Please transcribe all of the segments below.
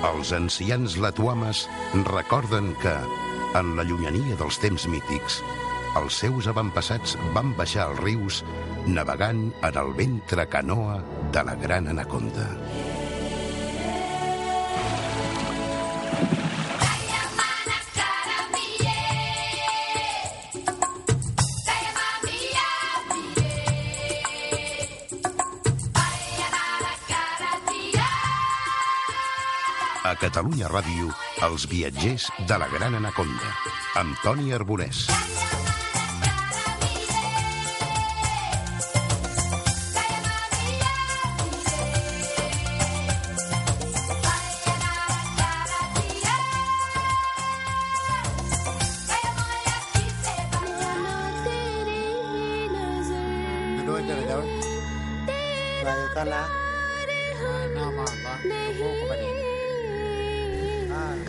Els ancians latuames recorden que, en la llunyania dels temps mítics, els seus avantpassats van baixar els rius navegant en el ventre canoa de la gran anaconda. Catalunya Ràdio, els viatgers de la Gran Anaconda, amb Toni Arbonès.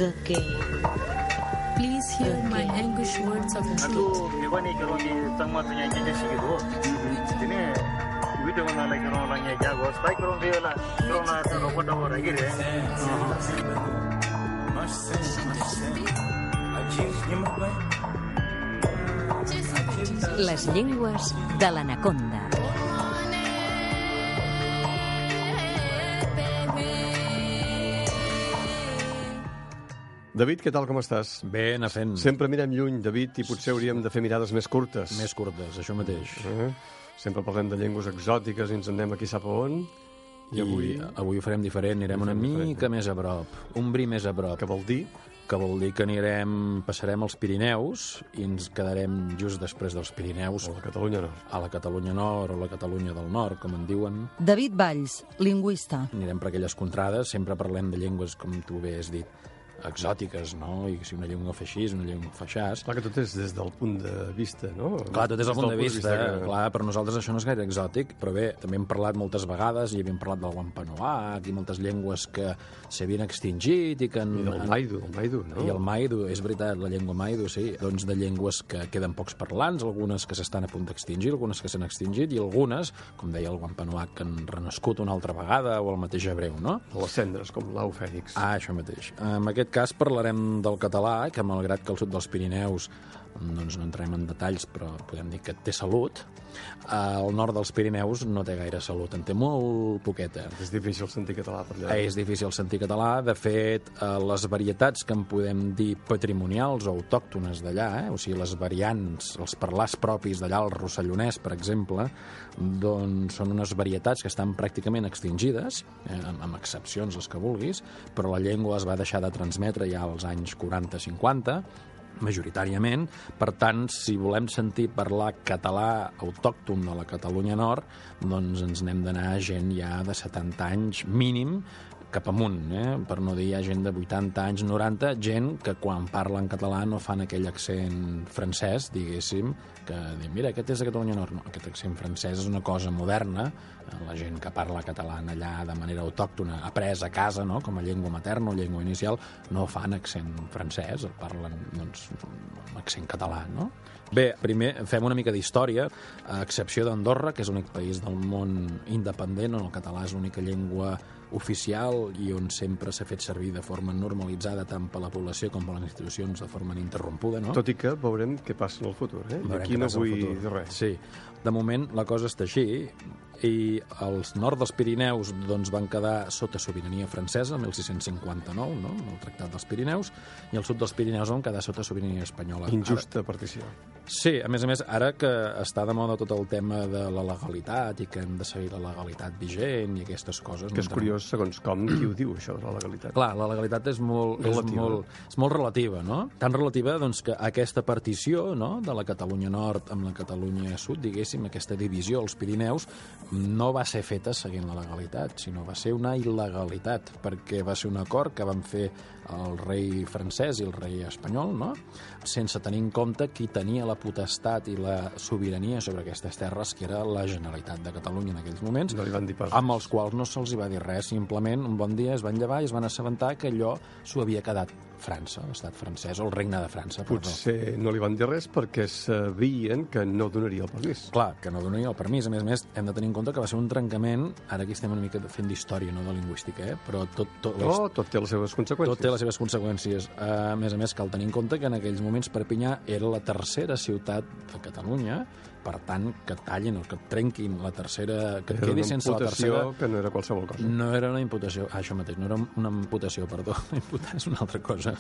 gagay. Please hear my anguish words of truth. Les llengües de l'anaconda. David, què tal, com estàs? Bé, anar fent Sempre mirem lluny, David, i potser hauríem de fer mirades més curtes. més curtes, això mateix. Eh? Sempre parlem de llengües exòtiques i ens en anem aquí sap a on. I, I avui, avui ho farem diferent, anirem una farem diferent. mica més a prop, un bri més a prop, què vol dir? que vol dir que anirem, passarem els Pirineus i ens quedarem just després dels Pirineus A la Catalunya no. a la Catalunya Nord o la Catalunya del Nord, com en diuen. David Valls, lingüista. Anirem per aquelles contrades, sempre parlem de llengües, com tu bé has dit, exòtiques, no? I si una llengua fa així, una llengua fa aixàs. Clar que tot és des del punt de vista, no? Clar, tot és Des punt del de vista, que... clar, per nosaltres això no és gaire exòtic, però bé, també hem parlat moltes vegades i havíem parlat del Wampanoag i moltes llengües que s'havien extingit i que... En, I del Maidu, el Maidu, no? I el Maidu, és veritat, la llengua Maidu, sí. Doncs de llengües que queden pocs parlants, algunes que s'estan a punt d'extingir, algunes que s'han extingit, i algunes, com deia el Wampanoag, que han renascut una altra vegada, o el mateix hebreu, no? Les cendres, com l'au fènix. Ah, això mateix. En aquest cas parlarem del català, que malgrat que al sud dels Pirineus doncs no entrem en detalls, però podem dir que té salut. Al nord dels Pirineus no té gaire salut, en té molt poqueta. És difícil sentir català per allà. És difícil sentir català. De fet, eh, les varietats que en podem dir patrimonials o autòctones d'allà, eh? o sigui, les variants, els parlars propis d'allà, el rossellonès, per exemple, doncs són unes varietats que estan pràcticament extingides, eh, amb, amb excepcions, les que vulguis, però la llengua es va deixar de transmetre ja als anys 40-50, majoritàriament. Per tant, si volem sentir parlar català autòcton de la Catalunya Nord, doncs ens n'hem d'anar a gent ja de 70 anys mínim cap amunt, eh? per no dir ja gent de 80 anys, 90, gent que quan parla en català no fan aquell accent francès, diguéssim, que diu, mira, aquest és de Catalunya Nord. No, aquest accent francès és una cosa moderna, la gent que parla català allà de manera autòctona, après a casa, no? com a llengua materna o llengua inicial, no fan accent francès, el parlen doncs, amb accent català, no? Bé, primer fem una mica d'història, a excepció d'Andorra, que és l'únic país del món independent on el català és l'única llengua oficial i on sempre s'ha fet servir de forma normalitzada tant per la població com per les institucions de forma ininterrompuda, no? Tot i que veurem què passa en el futur, eh? Veurem aquí no vull dir res. Sí, de moment la cosa està així i els nord dels Pirineus doncs, van quedar sota sobirania francesa el 1659, no? el Tractat dels Pirineus, i el sud dels Pirineus van quedar sota sobirania espanyola. Injusta partició. Ara, sí, a més a més, ara que està de moda tot el tema de la legalitat i que hem de seguir la legalitat vigent i aquestes coses... Que és no curiós, segons com, qui ho diu, això la legalitat. Clar, la legalitat és molt, és Relativa. molt, és molt relativa, no? Tan relativa doncs, que aquesta partició no, de la Catalunya Nord amb la Catalunya Sud, diguéssim, aquesta divisió als Pirineus, no va ser feta seguint la legalitat, sinó va ser una il·legalitat, perquè va ser un acord que van fer el rei francès i el rei espanyol, no? sense tenir en compte qui tenia la potestat i la sobirania sobre aquestes terres, que era la Generalitat de Catalunya en aquells moments, No li van dir pas amb els quals no se'ls hi va dir res, simplement un bon dia es van llevar i es van assabentar que allò s'ho havia quedat França, l'estat francès, o el regne de França. perdó. Potser no li van dir res perquè sabien que no donaria el permís. Clar, que no donaria el permís. A més a més, hem de tenir en compte que va ser un trencament, ara aquí estem una mica fent d'història, no de lingüística, eh? però tot, tot, la No, tot té les seves conseqüències. tot té les seves conseqüències. A més a més, cal tenir en compte que en aquells moments Perpinyà era la tercera ciutat de Catalunya, per tant, que tallin o que trenquin la tercera... que Era quedi sense la imputació tercera... que no era qualsevol cosa. No era una imputació, ah, això mateix, no era una imputació, perdó. Imputar és una altra cosa.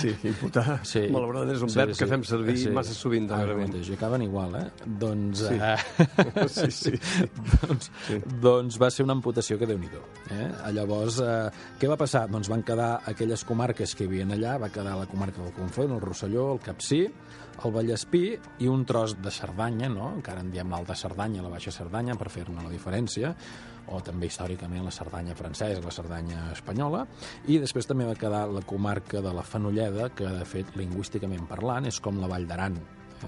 Sí, imputar, Sí. malauradament, és un Sí, verb sí. que fem servir Sí. massa sovint, Ah, mateix, i acaben igual, eh? Doncs, Sí. eh, Sí, sí. doncs, doncs va ser una amputació que déu nhi eh? Llavors, eh, què va passar? Doncs van quedar aquelles comarques que hi havia allà, va quedar la comarca del Conflent, el Rosselló, el Capcí, el Vallespí i un tros de Cerdanya, no? encara en diem l'Alta Cerdanya, la Baixa Cerdanya, per fer-ne la diferència, o també històricament la Cerdanya francesa, la Cerdanya espanyola, i després també va quedar la comarca de la Fenolleda, que de fet, lingüísticament parlant, és com la Vall d'Aran?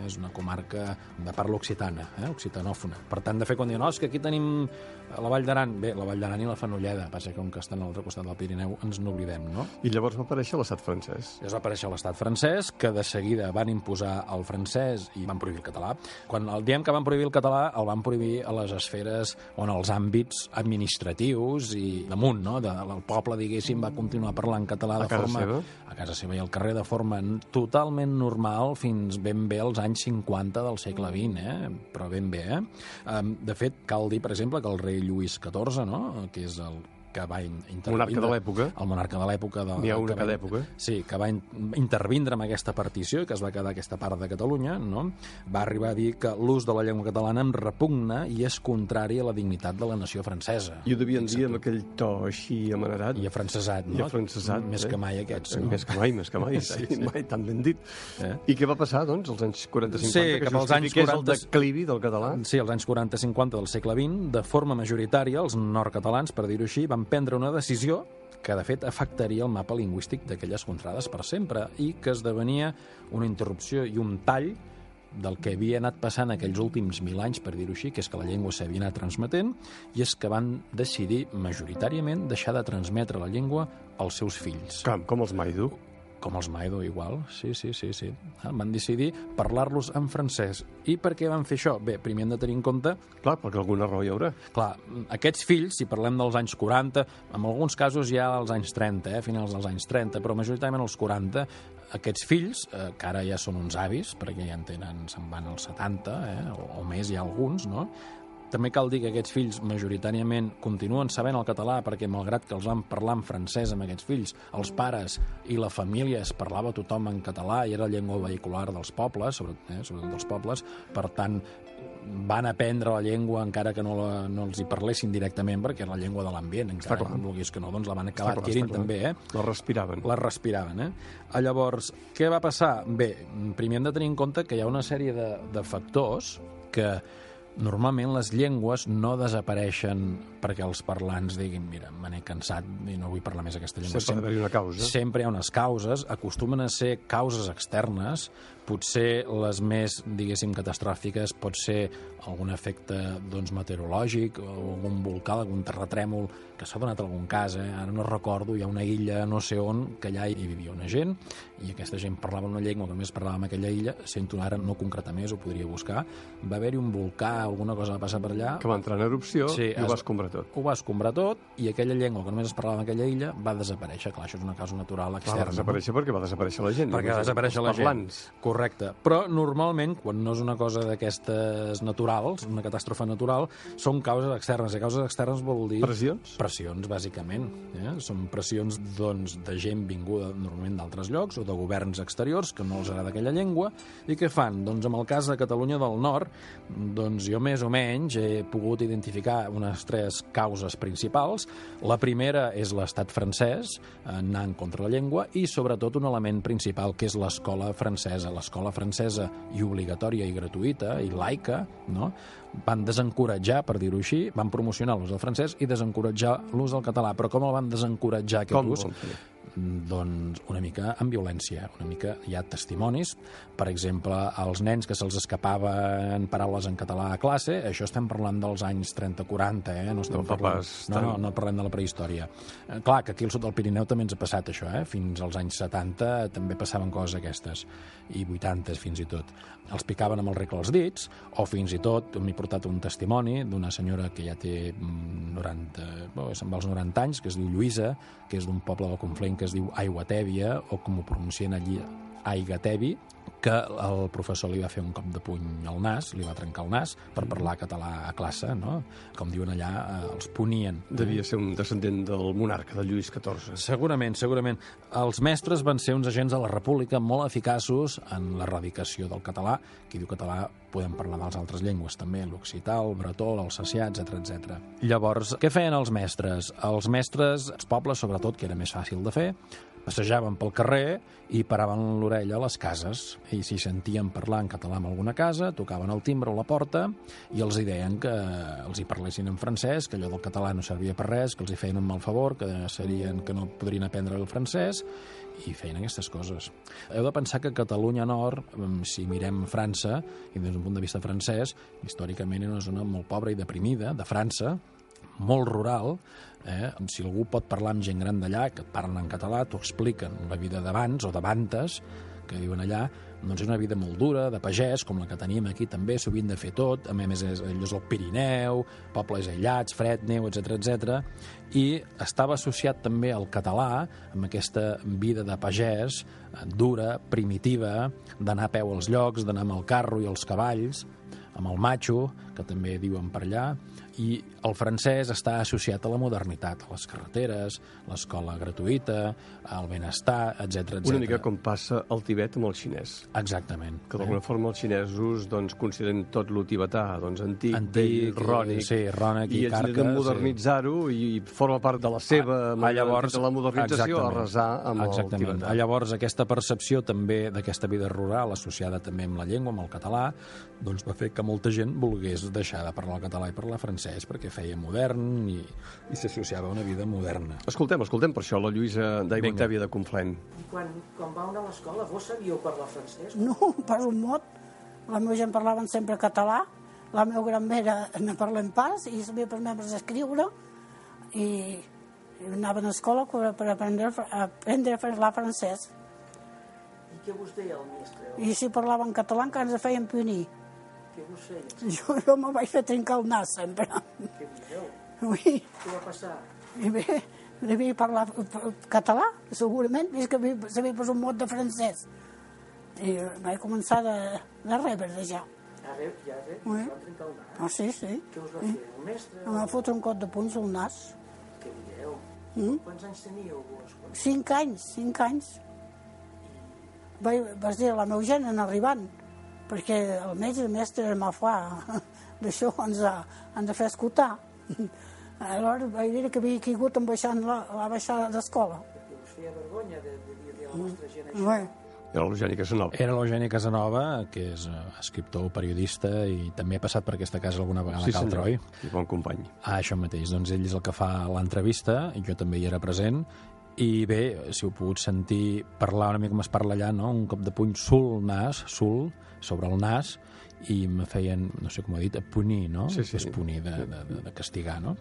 És una comarca de parla occitana, eh? occitanòfona. Per tant, de fet, quan diuen, no, és que aquí tenim la Vall d'Aran, bé, la Vall d'Aran i la Fenolleda, passa que com que estan a l'altre costat del Pirineu ens n'oblidem, no? I llavors va aparèixer l'estat francès. Llavors va aparèixer l'estat francès, que de seguida van imposar el francès i van prohibir el català. Quan el diem que van prohibir el català, el van prohibir a les esferes on els àmbits administratius i damunt, no? De, el poble, diguéssim, va continuar parlant català A de casa forma... seva? A casa seva i al carrer de forma totalment normal fins ben bé als anys 50 del segle XX, eh? però ben bé. Eh? De fet, cal dir, per exemple, que el rei Lluís XIV, no? que és el que va in- intervindre... Monarca de l'època. El monarca de l'època. N'hi ha una cada època. Sí, que va in intervindre amb aquesta partició i que es va quedar aquesta part de Catalunya, no? va arribar a dir que l'ús de la llengua catalana em repugna i és contrari a la dignitat de la nació francesa. I ho devien dir amb aquell to així amanerat. I afrancesat, no? I afrancesat. Més eh? que mai aquests, no? Més que mai, més que mai. Sí, sí. Mai tan ben dit. Eh? I què va passar, doncs, als anys 40-50? Sí, que cap als anys justifiqués 40. el declivi del català? Sí, als anys 40-50 del segle XX, de forma majoritària, els nord-catalans, per dir-ho així, van prendre una decisió que de fet afectaria el mapa lingüístic d'aquelles contrades per sempre i que esdevenia una interrupció i un tall del que havia anat passant aquells últims mil anys, per dir-ho així, que és que la llengua s'havia anat transmetent, i és que van decidir majoritàriament deixar de transmetre la llengua als seus fills. Com, com els Maidu. Com els Maido, igual. Sí, sí, sí, sí. Ah, Van decidir parlar-los en francès. I per què van fer això? Bé, primer hem de tenir en compte Clar, perquè alguna raó hi haurà. Clar, aquests fills, si parlem dels anys 40, en alguns casos ja als anys 30, eh, finals dels anys 30, però majoritàriament als 40, aquests fills, eh, que ara ja són uns avis, perquè ja en tenen, se'n van als 70, eh, o, o més, hi ha alguns, no? També cal dir que aquests fills majoritàriament continuen sabent el català perquè malgrat que els van parlar en francès amb aquests fills, els pares i la família es parlava tothom en català i era la llengua vehicular dels pobles, sobretot, eh, sobretot dels pobles, per tant van aprendre la llengua encara que no, la, no els hi parlessin directament perquè era la llengua de l'ambient, encara clar. que vulguis que no, doncs la van acabar clar, adquirint també, eh? La respiraven. la respiraven. Eh? Ah, Llavors, què va passar? Bé, primer hem de tenir en compte que hi ha una sèrie de, de factors que normalment les llengües no desapareixen perquè els parlants diguin mira, me n'he cansat i no vull parlar més aquesta llengua. Sempre ha d'haver-hi una causa. Sempre hi ha unes causes, acostumen a ser causes externes, potser les més, diguéssim, catastròfiques pot ser algun efecte doncs, meteorològic, o algun volcà, algun terratrèmol, que s'ha donat algun cas, eh? ara no recordo, hi ha una illa no sé on, que allà hi vivia una gent, i aquesta gent parlava una llengua que només parlava en aquella illa, sento ara no concretar més, ho podria buscar, va haver-hi un volcà, alguna cosa va passar per allà, Que va entrar en erupció Sí, i ho va escombrar tot. ho va escombrar tot, i aquella llengua que només es parlava en aquella illa va desaparèixer. Clar, això és una causa natural Va externa. no? desaparèixer perquè va desaparèixer la gent. perquè va desaparèixer la gent. parlants. Correcte. Però normalment, quan no és una cosa d'aquestes naturals, una catàstrofe natural, són causes externes. I causes externes vol dir... Pressions? Pressions, bàsicament. Eh? Són pressions doncs, de gent vinguda normalment d'altres llocs o de governs exteriors que no els agrada aquella llengua. I què fan? Doncs en el cas de Catalunya del Nord, doncs jo més o menys he pogut identificar unes tres causes principals. La primera és l'estat francès, anant contra la llengua, i sobretot un element principal, que és l'escola francesa. L'escola francesa i obligatòria i gratuïta i laica, no? van desencoratjar, per dir-ho així, van promocionar l'ús del francès i desencoratjar l'ús del català. Però com el van desencoratjar aquest Com ús? Fer? Doncs una mica amb violència, una mica hi ha testimonis, per exemple, els nens que se'ls escapaven paraules en català a classe, això estem parlant dels anys 30-40, eh? no, estem No parlant, no, no, no parlem de la prehistòria. Eh, clar, que aquí al sud del Pirineu també ens ha passat això, eh? fins als anys 70 també passaven coses aquestes, i 80 fins i tot. Els picaven amb el recle als dits, o fins i tot m'he portat un testimoni d'una senyora que ja té mm, 90, bo, se'n va als 90 anys, que es diu Lluïsa, que és d'un poble del Conflent que es diu Aiguatèbia, o com ho pronuncien allí, Aigatevi, que el professor li va fer un cop de puny al nas, li va trencar el nas per parlar català a classe, no? Com diuen allà, eh, els punien. Devia ser un descendent del monarca, de Lluís XIV. Segurament, segurament. Els mestres van ser uns agents de la República molt eficaços en l'erradicació del català. Qui diu català podem parlar de les altres llengües també, l'occità, el bretó, l'alsacià, etc etc. Llavors, què feien els mestres? Els mestres, els pobles sobretot, que era més fàcil de fer, passejaven pel carrer i paraven l'orella a les cases i si sentien parlar en català en alguna casa, tocaven el timbre o la porta i els hi deien que els hi parlessin en francès, que allò del català no servia per res, que els hi feien un mal favor, que serien que no podrien aprendre el francès i feien aquestes coses. Heu de pensar que Catalunya Nord, em, si mirem França, i des d'un punt de vista francès, històricament era una zona molt pobra i deprimida de França, molt rural, eh? si algú pot parlar amb gent gran d'allà, que parlen en català, t'ho expliquen, la vida d'abans o d'abantes, que diuen allà, doncs és una vida molt dura, de pagès, com la que tenim aquí també, sovint de fer tot, a més és, allò és el Pirineu, pobles aïllats, fred, neu, etc etc. i estava associat també al català, amb aquesta vida de pagès, eh, dura, primitiva, d'anar a peu als llocs, d'anar amb el carro i els cavalls, amb el macho, que també diuen per allà, i el francès està associat a la modernitat, a les carreteres, l'escola gratuïta, al benestar, etc etc. Una mica com passa al Tibet amb el xinès. Exactament. Que d'alguna forma els xinesos doncs, consideren tot lo tibetà doncs, antic, Antic, vell, rònic, sí, rònic i i ells carca, intenten modernitzar-ho i forma part de la seva Ah, manera llavors, de la modernització a exactament. resar amb exactament. el tibetà. Ah, Llavors, aquesta percepció també d'aquesta vida rural associada també amb la llengua, amb el català, doncs va fer que molta gent volgués deixar de parlar el català i parlar francès perquè feia modern i, i s'associava a una vida moderna. Escoltem, escoltem per això la Lluïsa d'Aigua. Tèbia de Conflent. Quan, quan vau anar a l'escola, vos sabíeu parlar francès? No, per un mot. La meva gent parlaven sempre català, la meva gran mare no parlem pas, i sabia per membres escriure, i, i anaven a escola per, per aprendre, a aprendre a parlar francès. I què vos deia el mestre? I si parlaven català encara ens feien punir. Vos feia? Jo, jo me vaig fer trencar el nas sempre. Què dieu? Ui, Què va passar? i bé, devia parlar català, segurament, és que havia- sabia pas un mot de francès. I vaig començar de, de rebre de ja. Ja, Ui. us va trencar el nas. Ah, sí, sí. Què us va fer? El mestre? Em va fotre un cot de punts al nas. Què dieu? Mm? Quants anys teníeu vos? Quan... Cinc anys, cinc anys. Vaig, vas dir a la meva gent en arribant, perquè el metge, el mestre, ma fa, d'això ens ha, han de fer escoltar. Aleshores vaig dir que havia caigut en baixant la, la baixada d'escola. Perquè us feia vergonya de, de dir-li a la vostra gent això. Bé, Era l'Eugeni Casanova. Era l'Eugeni Casanova, que és eh, escriptor, periodista, i també ha passat per aquesta casa alguna vegada Sí, que altra, oi? I bon company. Ah, això mateix. Doncs ell és el que fa l'entrevista, i jo també hi era present, i bé, si heu pogut sentir parlar una mica com es parla allà, no? un cop de puny sul nas, sul, sobre el nas, i me feien, no sé com ho he dit, punir, no? Sí, sí. És punir de, de, de, castigar, no?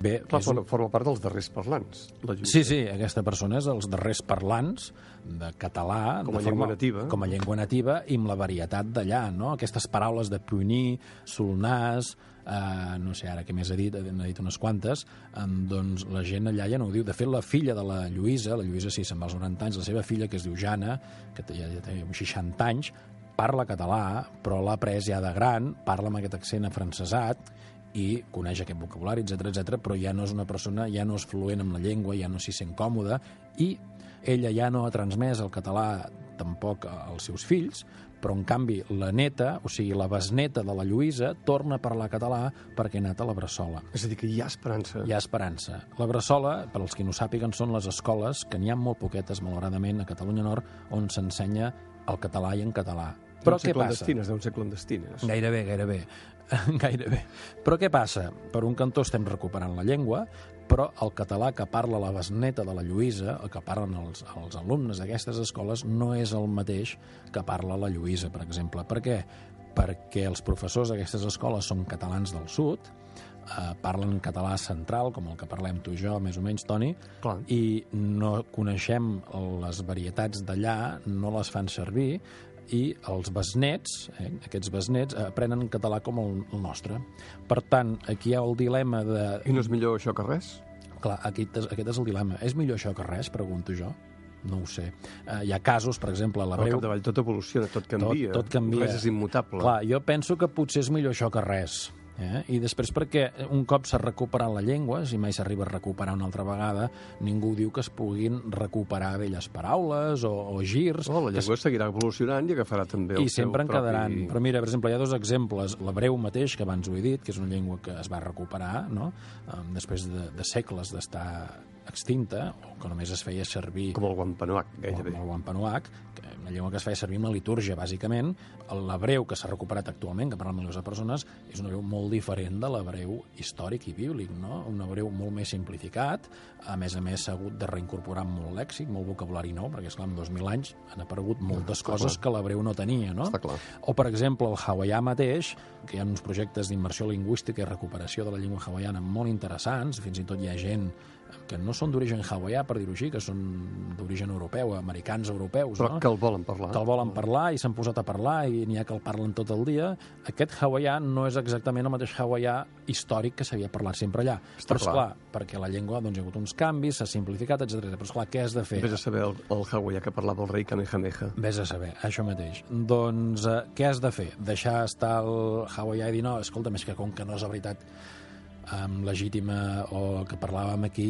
Bé, Clar, és forma, forma part dels darrers parlants. La. Sí, sí, aquesta persona és dels darrers parlants de català... Com a de llengua nativa. Com a llengua nativa i amb la varietat d'allà, no? Aquestes paraules de punir, solnàs, eh, no sé ara què més ha dit, n'ha dit unes quantes, eh, doncs la gent allà ja no ho diu. De fet, la filla de la Lluïsa, la Lluïsa sí, se'n va als 90 anys, la seva filla, que es diu Jana, que ja, ja té uns 60 anys, parla català, però l'ha après ja de gran, parla amb aquest accent afrancesat, i coneix aquest vocabulari, etc etc, però ja no és una persona, ja no és fluent amb la llengua, ja no s'hi sent còmoda, i ella ja no ha transmès el català tampoc als seus fills, però en canvi la neta, o sigui la besneta de la Lluïsa, torna a parlar català perquè ha anat a la Bressola. És a dir, que hi ha esperança. Hi ha esperança. La Bressola, per als qui no sàpiguen, són les escoles, que n'hi ha molt poquetes, malauradament, a Catalunya Nord, on s'ensenya el català i en català. Però què passa? deuen ser clandestines. Gairebé, gairebé. gairebé. Però què passa? Per un cantó estem recuperant la llengua, però el català que parla la besneta de la Lluïsa, el que parlen els, els alumnes d'aquestes escoles, no és el mateix que parla la Lluïsa, per exemple. Per què? Perquè els professors d'aquestes escoles són catalans del sud, eh, parlen català central, com el que parlem tu i jo, més o menys, Toni, Clar. i no coneixem les varietats d'allà, no les fan servir, i els besnets, eh, aquests besnets, aprenen català com el, el nostre. Per tant, aquí hi ha el dilema de... I no és millor això que res? Clar, aquest és, aquest és el dilema. És millor això que res, pregunto jo? No ho sé. Eh, hi ha casos, per exemple, a Al l'hebreu... capdavall tot evoluciona, tot canvia. Tot, tot canvia. Res és immutable. Clar, jo penso que potser és millor això que res. Eh? I després perquè un cop s'ha recuperat la llengua, si mai s'arriba a recuperar una altra vegada, ningú diu que es puguin recuperar velles paraules o, o girs. Oh, la llengua seguirà evolucionant i agafarà també el i sempre en quedaran. propi... Però mira, per exemple, hi ha dos exemples. L'hebreu mateix, que abans ho he dit, que és una llengua que es va recuperar, no? Um, després de, de segles d'estar extinta, o que només es feia servir... Com el Wampanoag, gairebé. Com el Wampanoag, que una llengua que es feia servir en la litúrgia, bàsicament. L'hebreu que s'ha recuperat actualment, que parlen milions de persones, és un hebreu molt diferent de l'hebreu històric i bíblic, no? Un hebreu molt més simplificat, a més a més s'ha hagut de reincorporar molt lèxic, molt vocabulari nou, perquè, esclar, en 2.000 anys han aparegut moltes Està coses clar. que l'hebreu no tenia, no? Està clar. O, per exemple, el hawaià mateix, que hi ha uns projectes d'immersió lingüística i recuperació de la llengua hawaiana molt interessants, fins i tot hi ha gent que no són d'origen hawaià, per dir-ho així, que són d'origen europeu, americans europeus, Però no? que el volen parlar. que el volen parlar i s'han posat a parlar i n'hi ha que el parlen tot el dia. Aquest hawaià no és exactament el mateix hawaià històric que s'havia parlat sempre allà. Està Però, clar. esclar, perquè la llengua doncs, hi ha hagut uns canvis, s'ha simplificat, etc. Però, esclar, què has de fer? Vés a saber el, el hawaià que parlava el rei Kamehameha. Vés a saber, això mateix. Doncs eh, què has de fer? Deixar estar el hawaià i dir no, escolta, més que com que no és la veritat um, legítima o que parlàvem aquí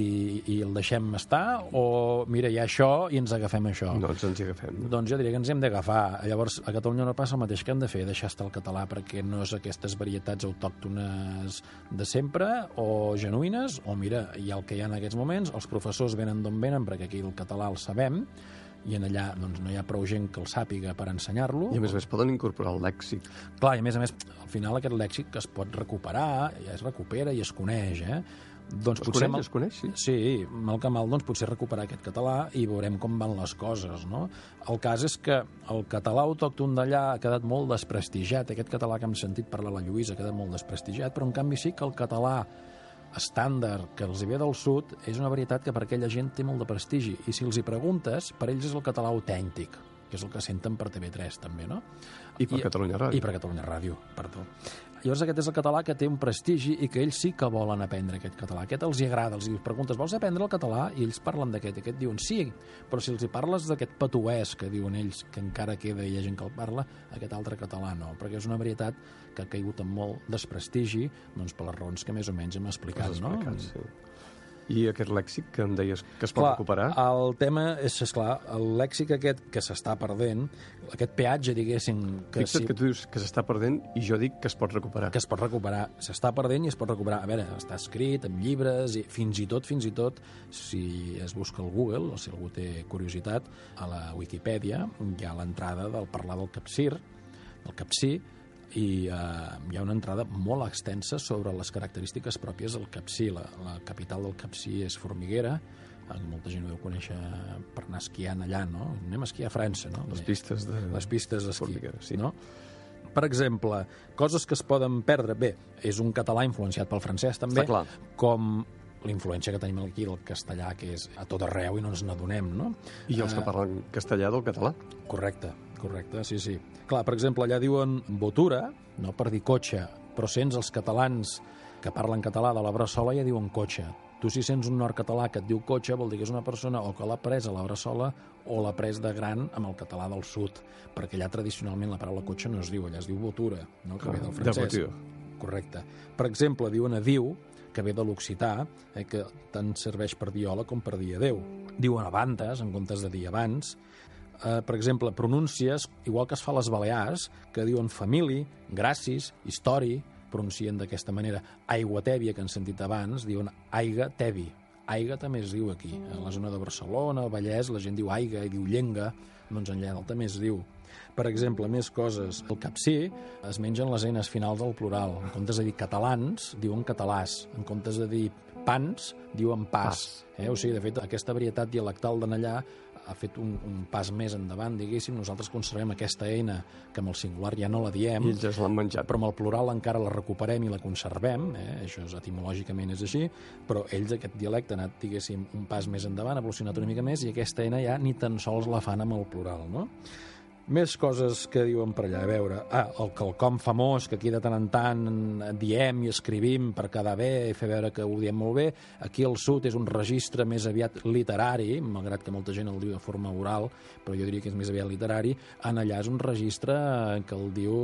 i el deixem estar o mira, hi ha això i ens agafem això. No, ens ens hi agafem. No? Doncs jo diria que ens hem d'agafar. Llavors, a Catalunya no passa el mateix que hem de fer, deixar estar el català perquè no és aquestes varietats autòctones de sempre o genuïnes, o mira, hi ha el que hi ha en aquests moments, els professors venen d'on venen perquè aquí el català el sabem, i en allà doncs, no hi ha prou gent que el sàpiga per ensenyar-lo. I a més a més poden incorporar el lèxic. Clar, i a més a més, al final aquest lèxic que es pot recuperar, ja es recupera i es coneix, eh? Doncs Es potser coneix, mal- es coneix, sí. Sí, mal que mal, doncs potser recuperar aquest català i veurem com van les coses, no? El cas és que el català autòcton d'allà ha quedat molt desprestigiat, aquest català que hem sentit parlar la Lluïsa ha quedat molt desprestigiat, però en canvi sí que el català estàndard que els hi ve del sud és una varietat que per aquella gent té molt de prestigi i si els hi preguntes, per ells és el català autèntic que és el que senten per TV3 també, no? I per Catalunya Ràdio. I per Catalunya Ràdio, perdó. Llavors aquest és el català que té un prestigi i que ells sí que volen aprendre aquest català. Aquest els hi agrada, els dius, preguntes, vols aprendre el català? I ells parlen d'aquest, aquest diuen sí, però si els hi parles d'aquest patuès que diuen ells, que encara queda i hi ha gent que el parla, aquest altre català no, perquè és una varietat que ha caigut amb molt desprestigi, doncs per les raons que més o menys hem explicat, Has no? explicat, sí. I aquest lèxic que em deies que es pot Clar, recuperar? el tema és, esclar, el lèxic aquest que s'està perdent, aquest peatge, diguéssim... Que Fixa't si- que tu dius que s'està perdent i jo dic que es pot recuperar. que es pot recuperar. S'està perdent i es pot recuperar. A veure, està escrit en llibres i fins i tot, fins i tot, si es busca al Google, o si algú té curiositat, a la Wikipedia hi ha l'entrada del parlar del capcir, del capcí, i eh, hi ha una entrada molt extensa sobre les característiques pròpies del capcí. La, la capital del capcí és Formiguera, eh, molta gent ho deu conèixer per anar esquiant allà, no? Anem a esquiar a França, no? Les pistes de... les pistes d'esquí, Formiguera, sí. no? Per exemple, coses que es poden perdre. Bé, és un català influenciat pel francès, també. Està l'influència que tenim aquí del castellà, que és a tot arreu i no ens n'adonem, no? I els que Eh, parlen castellà del català. Correcte, correcte, sí, sí. Clar, per exemple, allà diuen botura, no per dir cotxe, però sents els catalans que parlen català de la Bressola ja diuen cotxe. Tu si sents un nord català que et diu cotxe vol dir que és una persona o que l'ha pres a la Bressola o l'ha pres de gran amb el català del sud, perquè allà tradicionalment la paraula cotxe no es diu, allà es diu botura, no? que Ah, ve del de francès. voiture. Correcte. Per exemple, diuen adiu, que ve de l'occità, eh, que tant serveix per dir hola com per dir adeu. Diuen abantes en comptes de dir abans. Eh, per exemple, pronúncies, igual que es fa a les Balears, que diuen família, gràcies, histori, pronuncien d'aquesta manera. Aigua tèbia, que han sentit abans, diuen aiga tebi. Aiga també es diu aquí. A la zona de Barcelona, al Vallès, la gent diu aiga i diu llenga, doncs en Lledal també es diu. Per exemple, més coses. El capcí es mengen les eines finals del plural. En comptes de dir catalans, diuen catalàs. En comptes de dir pans, diuen pas. Eh? O sigui, de fet, aquesta varietat dialectal d'en allà ha fet un, un pas més endavant, diguéssim. Nosaltres conservem aquesta eina, que amb el singular ja no la diem. I ells l'han menjat. Però amb el plural encara la recuperem i la conservem, eh? això és, etimològicament és així, però ells aquest dialecte ha anat, diguéssim, un pas més endavant, ha evolucionat una mica més, i aquesta eina ja ni tan sols la fan amb el plural, no? Més coses que diuen per allà, a veure. Ah, el quelcom famós, que aquí de tant en tant diem i escrivim per quedar bé i fer veure que ho diem molt bé. Aquí al sud és un registre més aviat literari, malgrat que molta gent el diu de forma oral, però jo diria que és més aviat literari. En allà és un registre que el diu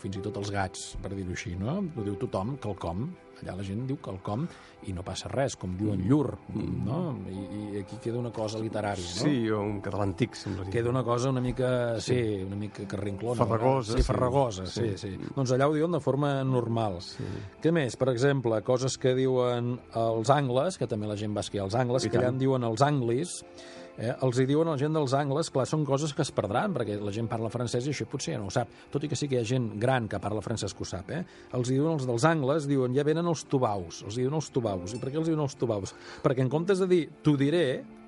fins i tot els gats, per dir-ho així, no? Ho diu tothom, quelcom. Allà la gent diu quelcom i no passa res, com diuen llur, no? I, I aquí queda una cosa literària, no? Sí, o un català antic, semblaria. Queda una cosa una mica, sí, sí una mica carrinclona. Farragosa. Sí, farragosa, sí, sí. sí. Doncs allà ho diuen de forma normal. Sí. Què més? Per exemple, coses que diuen els angles, que també la gent va esquiar els angles, que allà en diuen els anglis, eh, els hi diuen a la gent dels angles, clar, són coses que es perdran, perquè la gent parla francès i això potser ja no ho sap, tot i que sí que hi ha gent gran que parla francès que ho sap, eh? Els hi diuen els dels angles, diuen, ja venen els tubaus, els diuen els tubaus. I per què els diuen els tubaus? Perquè en comptes de dir, t'ho diré,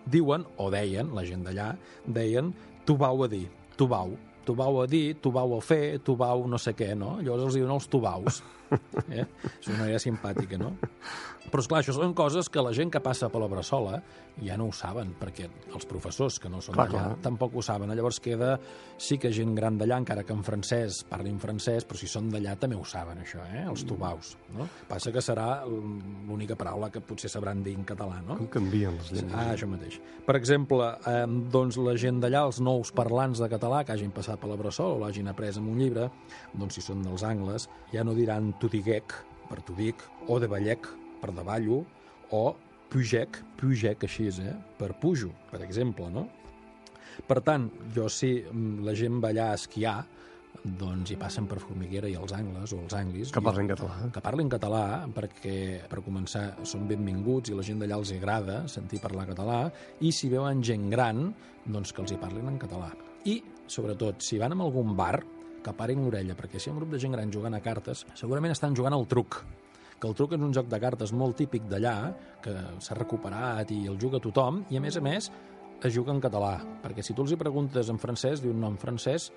diuen, o deien, la gent d'allà, deien, t'ho vau a dir, t'ho vau, t'ho vau a dir, t'ho vau a fer, t'ho vau no sé què, no? Llavors els diuen els tubaus. Eh? És una manera simpàtica, no? Però, esclar, això són coses que la gent que passa per la Bressola ja no ho saben, perquè els professors que no són Clar, d'allà clar. tampoc ho saben. Llavors queda, sí que gent gran d'allà, encara que en francès parlin francès, però si són d'allà també ho saben, això, eh? els tubaus. No? Passa que serà l'única paraula que potser sabran dir en català, no? Com canvien les llengües. Ah, això mateix. Per exemple, eh, doncs la gent d'allà, els nous parlants de català que hagin passat per la Bressol o l'hagin après en un llibre, doncs si són dels angles, ja no diran t'ho diguec, per t'ho dic, o de ballec, per davallo, o pugec, pugec així, eh? per pujo, per exemple, no? Per tant, jo si mm, la gent va allà a esquiar, doncs hi passen per Formiguera i els angles, o els anglis. Que parlin català. Que parlin català, perquè, per començar, són benvinguts i la gent d'allà els agrada sentir parlar català, i si veuen gent gran, doncs que els hi parlin en català. I, sobretot, si van a algun bar, que parin l'orella, perquè si hi ha un grup de gent gran jugant a cartes, segurament estan jugant al truc, que el truc és un joc de cartes molt típic d'allà, que s'ha recuperat i el juga tothom, i a més a més es juga en català, perquè si tu els hi preguntes en francès, diuen no, en francès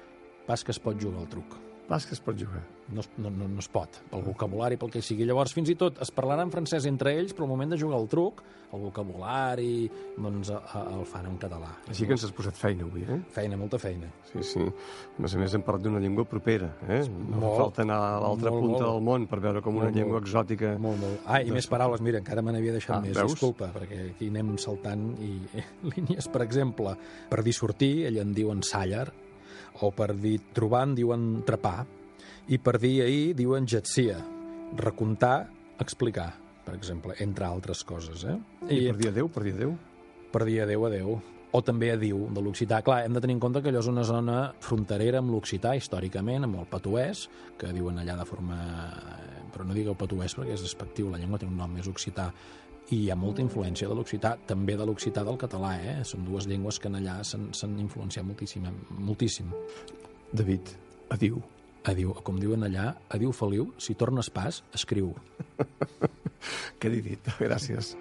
pas que es pot jugar al truc. Pas que es pot jugar. No, no, no, no es pot, pel vocabulari, pel que sigui. Llavors, fins i tot, es parlaran en francès entre ells, però al moment de jugar al truc, el vocabulari, doncs a- a- el fan en català. Així que ens has posat feina avui, eh? Feina, molta feina. Sí, sí. A més a més hem parlat d'una llengua propera, eh? No Molt. fa falta anar a l'altra punta molt. del món per veure com una Molt, llengua exòtica... Molt, molt. Ah, i més paraules, mira, encara me n'havia deixat Ah, més, veus? disculpa, perquè aquí anem saltant i línies, per exemple, per dir sortir, ell en diuen sàller, o per dir trobar en diuen trepar, i per dir ahir diuen jetsia, recontar, explicar, per exemple, entre altres coses, eh? I per dir adéu, per dir adéu. per dir adeu, adeu, o també adiu de l'occità. Clar, hem de tenir en compte que allò és una zona fronterera amb l'occità, històricament, amb el patuès, que diuen allà de forma... Però no digueu patuès perquè és despectiu, la llengua té un nom més occità, i hi ha molta influència de l'occità, també de l'occità del català, eh? Són dues llengües que en allà s'han influenciat moltíssim, moltíssim. David, adiu. Adiu, com diuen allà, adiu Feliu, si tornes pas, escriu. Què he dit? Gràcies.